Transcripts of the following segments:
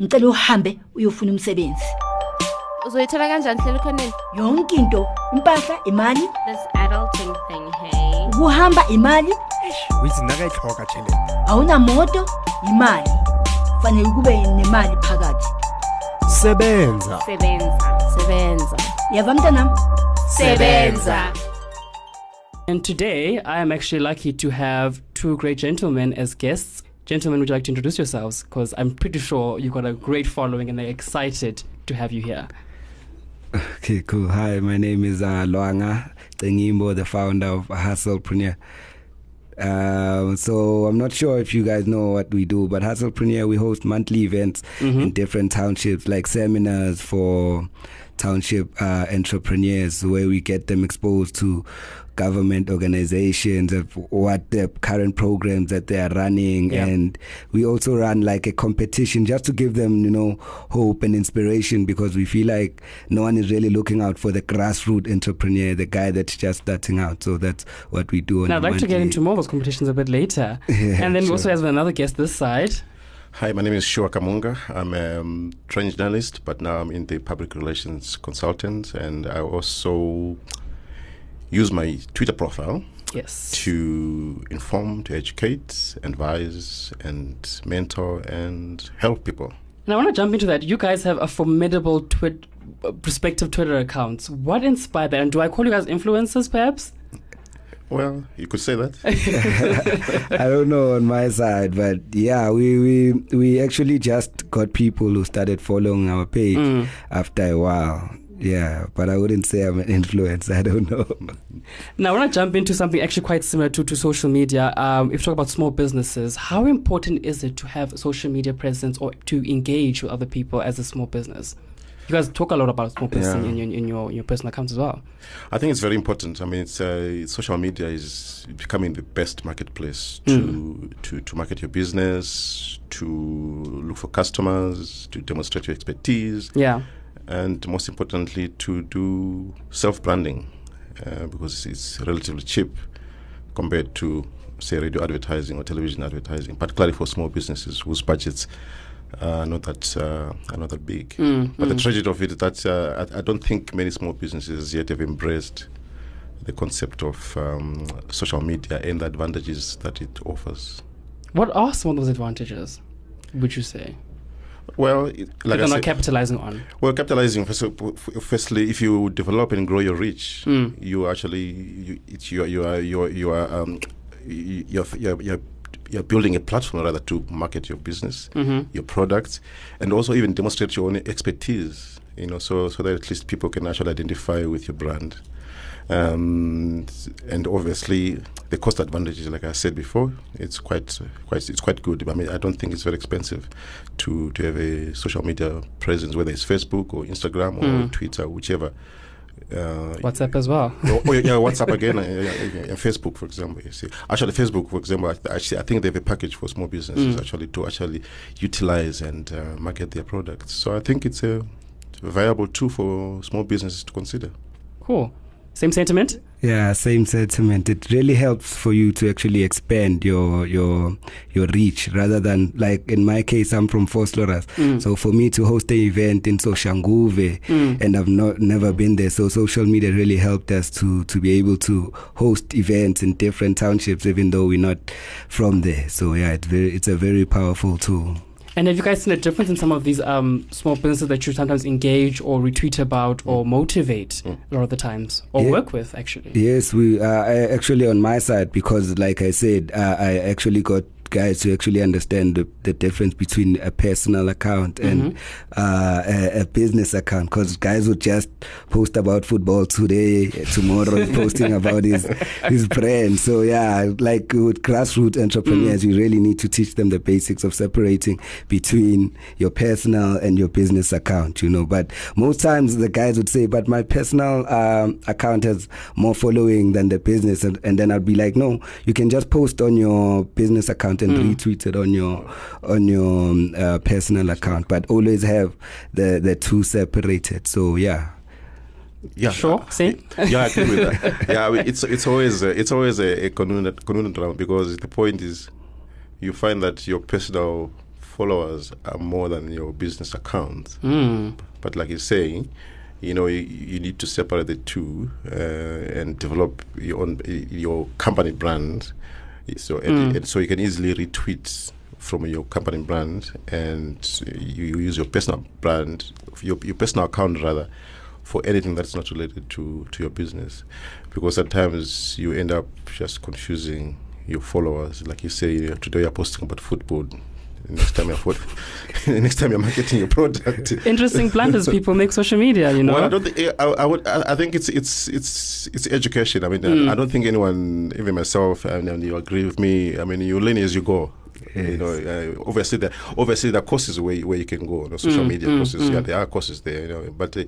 ngicela uhambe uyofuna umsebenzi. Uzoyithola kanjani hlela ukhoneni yonke into impahla imali. This adulting thing hey. Ukuhamba imali. Uyizinakayihloka tšhelete awunamoto imali. Fanele kube nemali phakathi. Sebenza. Sebenza. Sebenza. Yava mntanam? Sebenza. And today, I am actually lucky to have two great gentlemen as guests. Gentlemen, would you like to introduce yourselves? Because I'm pretty sure you've got a great following and they're excited to have you here. Okay, cool. Hi, my name is uh, Lwanga Cengimbo, the founder of Hustlepreneur. Um, so I'm not sure if you guys know what we do, but Hustlepreneur, we host monthly events in different townships, like seminars for township uh, entrepreneurs, where we get them exposed to government organizations of what the current programs that they are running Yeah. and we also run like a competition just to give them you know hope and inspiration because we feel like no one is really looking out for the grassroots entrepreneur the guy that's just starting out so that's what we do on Now, I'd a like to get into more of those competitions a bit later. Yeah, and then we also have another guest this side. Hi, my name is Sure Khamunga. I'm a um, trained journalist, but now I'm in the public relations consultant, and I also use my Twitter profile Yes. to inform, to educate, advise, and mentor and help people. And I want to jump into that. You guys have a formidable twit- uh, respective Twitter accounts. What inspired that? And do I call you guys influencers, perhaps? Well, you could say that. I don't know on my side, but yeah, we, we we actually just got people who started following our page Mm. after a while. Yeah, but I wouldn't say I'm an influencer. I don't know. Now, I want to jump into something actually quite similar to, to social media. Um, if you talk about small businesses, how important is it to have a social media presence or to engage with other people as a small business? You guys talk a lot about small business Yeah. in, in, in your, your personal accounts as well. I think it's very important. I mean, it's uh, social media is becoming the best marketplace to to to market your business, to look for customers, to demonstrate your expertise, Yeah. And most importantly, to do self branding uh, because it's relatively cheap compared to say radio advertising or television advertising, particularly for small businesses whose budgets are not that uh, are not that big. Mm, But the mm. tragedy of it is that uh, I, I don't think many small businesses yet have embraced the concept of um, social media and the advantages that it offers. What are some of those advantages, would you say? Well, it, like they're not capitalizing on? well, capitalizing. First, firstly, if you develop and grow your reach, Mm. you actually you, it's you are you are you are, you are um, you- you're, you're, you're you're building a platform rather to market your business, Mhm. your products, and also even demonstrate your own expertise. You know, so so that at least people can actually identify with your brand. Um, and obviously, the cost advantages, like I said before, it's quite quite it's quite good. I mean, I don't think it's very expensive to to have a social media presence, whether it's Facebook or Instagram or Mm. Twitter, whichever. Uh, WhatsApp as well. oh, oh, yeah, yeah, WhatsApp again, uh, and Facebook, for example. You see, actually, Facebook, for example, I- actually, I think they have a package for small businesses Mm. actually to actually utilize and uh, market their products. So I think it's a viable tool for small businesses to consider. Cool. Same sentiment? Yeah, same sentiment. It really helps for you to actually expand your your your reach rather than like in my case I'm from Vosloorus. Mm. So for me to host an event in Soshanguve Mm. and I've not never been there. So social media really helped us to to be able to host events in different townships even though we're not from there. So yeah, it's very it's a very powerful tool. And have you guys seen a difference in some of these um, small businesses that you sometimes engage or retweet about or motivate Mm. a lot of the times or Yeah. work with, actually? Yes, we uh, actually on my side because, like I said, uh, I actually got guys to actually understand the, the difference between a personal account and Mhm. uh, a, a business account. Because guys would just post about football today, tomorrow posting about his his brand. So yeah, like with grassroots entrepreneurs, you really need to teach them the basics of separating between your personal and your business account. You know, but most times the guys would say, "But my personal um, account has more following than the business," and, and then I'd be like, "No, you can just post on your business account and Mm. retweet it on your on your um, uh, personal account, but always have the the two separated." So yeah. Yeah, Sure, see? yeah, I agree with that. Yeah, I mean, it's it's always uh, it's always a, a conundrum conundrum because the point is, you find that your personal followers are more than your business account. Mm. But like you're saying, you know, you, you need to separate the two uh, and develop your own your company brand. So and, Mm. and so you can easily retweet from your company brand, and you, you use your personal brand, your your personal account rather, for anything that's not related to to your business, because at times you end up just confusing your followers. Like you say, today you're posting about football. Next time you're fo- next time you're marketing your product. Interesting blunders people make social media, you know. Well, I don't think I, I would. I, I think it's it's it's it's education. I mean, Mm. I, I don't think anyone, even myself, and, and you agree with me. I mean, you learn as you go. You know, uh, obviously, the obviously the courses where where you can go. You know, social Mm, media mm, courses. mm. Yeah, there are courses there. You know, but uh,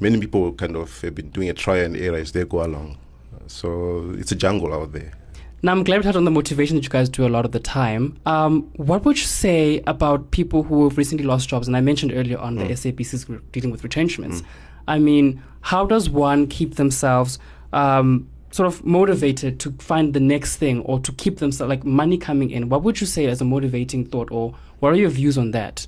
many people kind of have been doing a try and error as they go along. So it's a jungle out there. Now, I'm glad we touched on the motivation that you guys do a lot of the time. Um, what would you say about people who have recently lost jobs? And I mentioned earlier on the SABC's dealing with retrenchments. I mean, how does one keep themselves um, sort of motivated to find the next thing or to keep themselves like money coming in? What would you say as a motivating thought, or what are your views on that?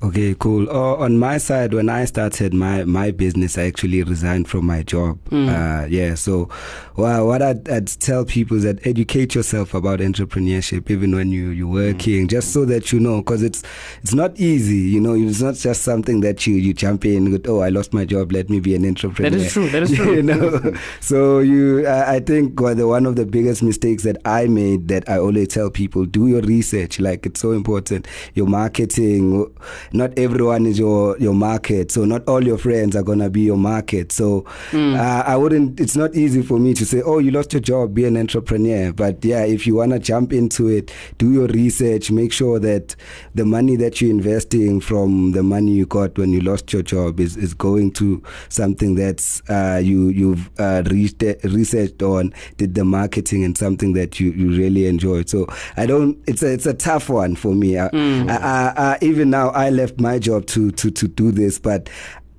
Okay, cool. Uh, on my side, when I started my, my business, I actually resigned from my job. Mm. Uh, yeah, so well, what I'd, I'd tell people is that educate yourself about entrepreneurship, even when you, you're working, just so that you know, because it's it's not easy. You know, it's not just something that you, you jump in with, oh, I lost my job, let me be an entrepreneur. That is true. That is true. you know, so you, uh, I think well, the, one of the biggest mistakes that I made that I always tell people, do your research. Like it's so important. Your marketing, not everyone is your your market. So not all your friends are gonna be your market. So uh, I wouldn't. It's not easy for me to say, oh, you lost your job, be an entrepreneur. But yeah, if you wanna jump into it, do your research. Make sure that the money that you're investing from the money you got when you lost your job is, is going to something that's uh, you you've uh, reached, researched on, did the marketing and something that you, you really enjoyed. So I don't. It's a it's a tough one for me. I, I, I, I, even now, I left my job to to to do this, but.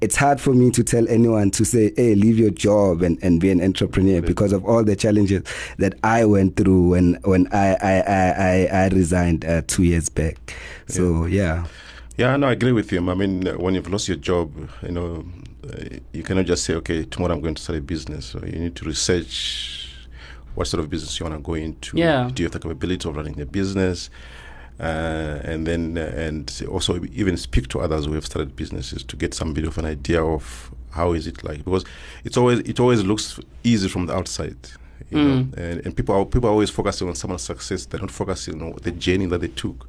It's hard for me to tell anyone to say, "Hey, leave your job and, and be an entrepreneur," because of all the challenges that I went through when when I I I, I, I resigned uh, two years back. So yeah. Yeah, no, I agree with you. I mean, when you've lost your job, you know, uh, you cannot just say, okay, tomorrow I'm going to start a business. So you need to research what sort of business you want to go into. Yeah. Do you have the capability of running a business? Uh, and then, uh, and also even speak to others who have started businesses to get some bit of an idea of how is it like because it's always it always looks easy from the outside you Mm. know and, and people are people are always focusing on someone's success they're not focusing on the journey that they took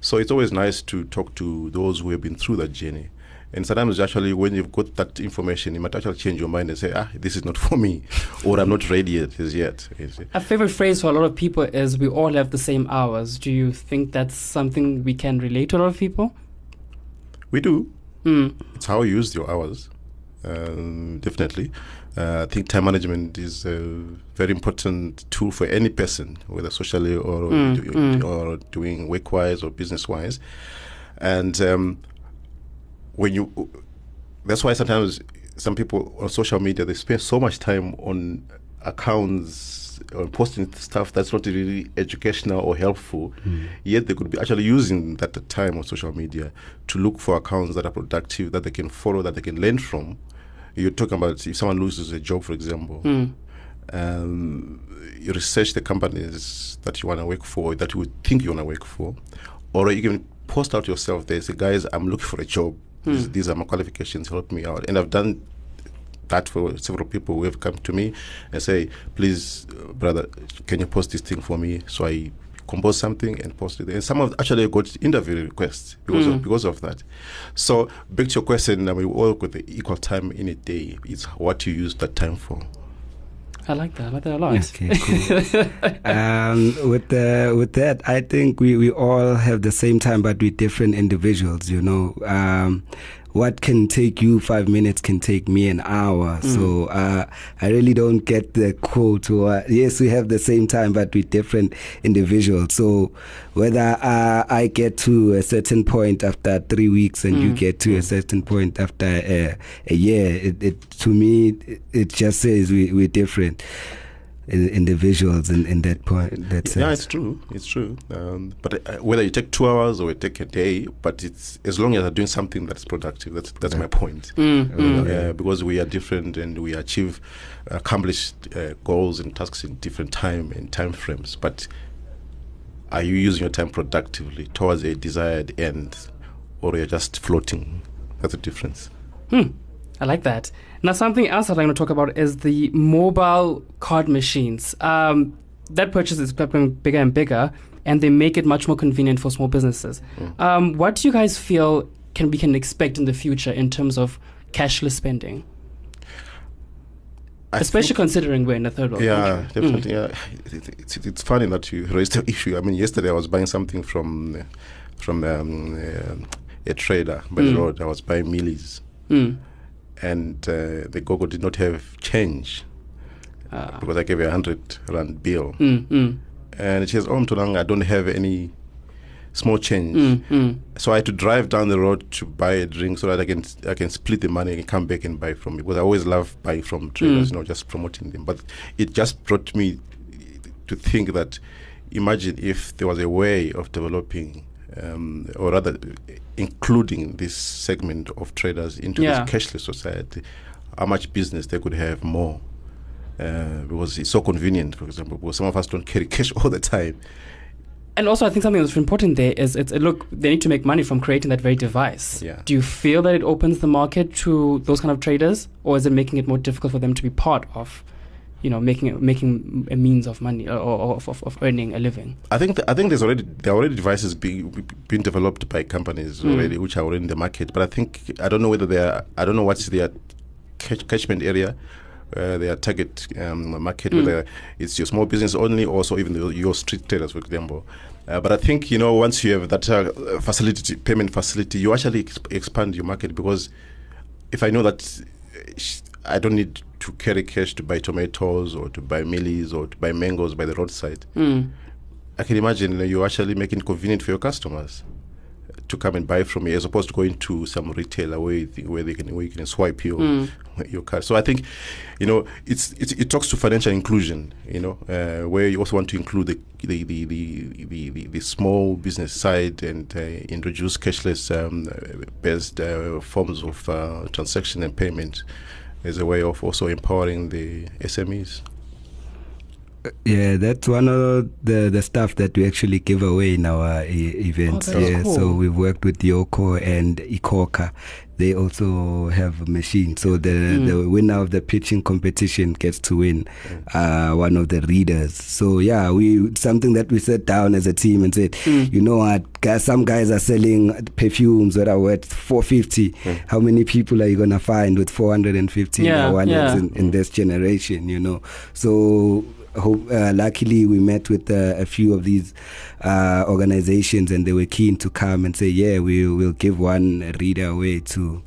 so it's always nice to talk to those who have been through that journey. And sometimes actually when you've got that information, you might actually change your mind and say, ah, this is not for me, or I'm not ready yet, as yet. A favorite phrase for a lot of people is we all have the same hours. Do you think that's something we can relate to a lot of people? We do. Mm. It's how you use your hours, um, definitely. Uh, I think time management is a very important tool for any person, whether socially or Mm, do- mm. or doing work wise or business wise. And um, when you, that's why sometimes some people on social media they spend so much time on accounts or posting stuff that's not really educational or helpful. Yet they could be actually using that time on social media to look for accounts that are productive, that they can follow, that they can learn from. You're talking about if someone loses a job, for example, Mm. um, you research the companies that you want to work for, that you would think you want to work for, or you can post out yourself there. Say, guys, I'm looking for a job. These, these are my qualifications. Help me out. And I've done that for several people who have come to me and say, please, uh, brother, can you post this thing for me? So I compose something and post it. And some of actually got interview requests because of because of that. So back to your question, I mean, we all got the equal time in a day. It's what you use that time for. I like that. I like that a lot. Okay, cool. um, with the with that, I think we, we all have the same time, but we're different individuals. You know, um, what can take you five minutes can take me an hour. So uh, I really don't get the quote. Or, yes, we have the same time, but we're different individuals. So whether uh, I get to a certain point after three weeks and you get to a certain point after a, a year, it, it to me it, it just says we, we're different individuals in, in that point. That sense. Yeah, it's true. It's true. Um, but uh, whether you take two hours or you take a day, but it's as long as you're doing something that's productive. That's that's my point. Mm, mm. uh, because we are different and we achieve accomplished uh, goals and tasks in different time and time frames. But are you using your time productively towards a desired end, or you're just floating? That's the difference. Hmm. I like that. Now, something else that I'm going to talk about is the mobile card machines. Um, that purchase is becoming bigger and bigger, and they make it much more convenient for small businesses. Um, what do you guys feel can we can expect in the future in terms of cashless spending, I especially considering we're in the third world Yeah, country? definitely. Yeah, it, it, it's, it's funny that you raised the issue. I mean, yesterday I was buying something from from um, uh, a trader by Mm. the road. I was buying mealies, Mm. And uh, the gogo did not have change Ah. because I gave her a hundred rand bill, Mm, mm, and she says, "Oh, Mtulang, I don't have any small change." mm, mm. So I had to drive down the road to buy a drink so that I can I can split the money and come back and buy from it. because I always love buying from traders, Mm. you know, just promoting them. But it just brought me to think that imagine if there was a way of developing, um, or rather, including this segment of traders into Yeah. this cashless society, how much business they could have more. Uh, because it's so convenient, for example, because some of us don't carry cash all the time. And also, I think something that's important there is it's look they need to make money from creating that very device. Yeah. Do you feel that it opens the market to those kind of traders, or is it making it more difficult for them to be part of, you know, making it, making a means of money or, or of, of, earning a living? I think th- I think there's already there are already devices being being developed by companies Mm. already, which are already in the market. But I think I don't know whether they are. I don't know what's their catch- catchment area, uh, their target um, market, Mm. whether it's your small business only, or so even the, your street traders, for example. Uh, but I think you know once you have that uh, facility, payment facility, you actually ex- expand your market because if I know that uh, sh- I don't need to carry cash to buy tomatoes or to buy mealies or to buy mangoes by the roadside. Mm. I can imagine you're actually making it convenient for your customers to come and buy from you as opposed to going to some retailer where you where they can where you can swipe your Mm. your card. So I think, you know, it's, it's it talks to financial inclusion. You know, uh, where you also want to include the the the the, the, the, the small business side and uh, introduce cashless um, based uh, forms of uh, transaction and payment as a way of also empowering the SMEs. Yeah, that's one of the the stuff that we actually give away in our e- events. Oh, yeah, cool. so we've worked with Yoco and iKhokha. They also have a machine. So the Mm. the winner of the pitching competition gets to win uh, one of the readers. So yeah, we something that we sat down as a team and said, Mm. you know what, guys, some guys are selling perfumes that are worth 450. How many people are you gonna find with 450 Yeah, yeah. in, in this generation? You know, so hope, uh, luckily we met with uh, a few of these uh, organizations and they were keen to come and say yeah we will give one reader away to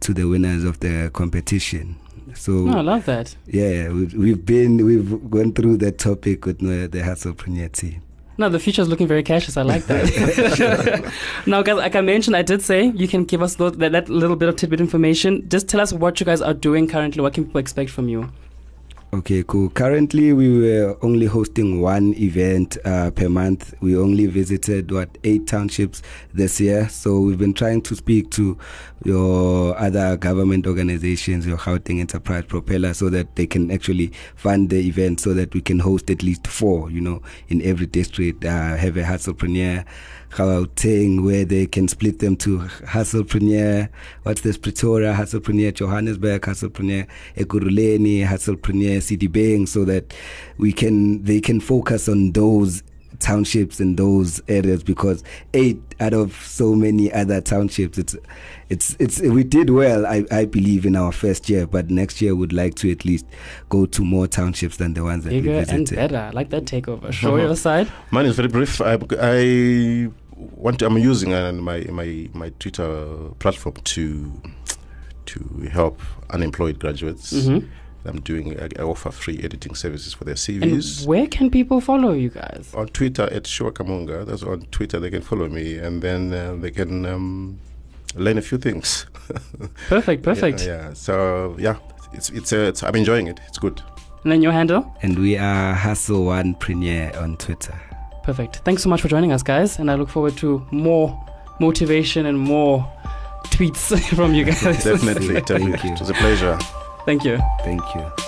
to the winners of the competition so No, I love that. yeah we've, we've been we've gone through that topic with uh, the Hustlepreneur team No, the future is looking very cashless. I like that. now, guys, like I mentioned, I did say you can give us those, that, that little bit of tidbit information. Just tell us what you guys are doing currently. What can people expect from you? Okay, cool. Currently, we were only hosting one event uh, per month. We only visited what eight townships this year. So we've been trying to speak to your other government organizations, your Gauteng Enterprise Propeller, so that they can actually fund the event, so that we can host at least four. You know, in every district, uh, have a hustlepreneur. Gauteng, where they can split them to Hustlepreneur, what's this, Pretoria, Hustlepreneur, Johannesburg, Hustlepreneur, Ekurhuleni, Hustlepreneur, Sedibeng, so that we can, they can focus on those townships in those areas because eight out of so many other townships it's it's it's we did well I, I believe in our first year but next year would like to at least go to more townships than the ones that Bigger we and visited better. I like that takeover. Show your uh-huh. side. Mine is very brief. I, I want to, I'm using uh, my my my Twitter platform to to help unemployed graduates. Mhm. I'm doing I, I offer free editing services for their CVs. And where can people follow you guys? on Twitter at Shwakamunga. That's on Twitter. They can follow me, and then uh, they can um, learn a few things. Perfect, perfect. Yeah, yeah. So yeah, it's it's, uh, it's I'm enjoying it. It's good. And then your handle? And we are Hustle One Premier on Twitter. Perfect. Thanks so much for joining us, guys. And I look forward to more motivation and more tweets from you guys. Definitely, Thank definitely. you. It was a pleasure. Thank you. Thank you.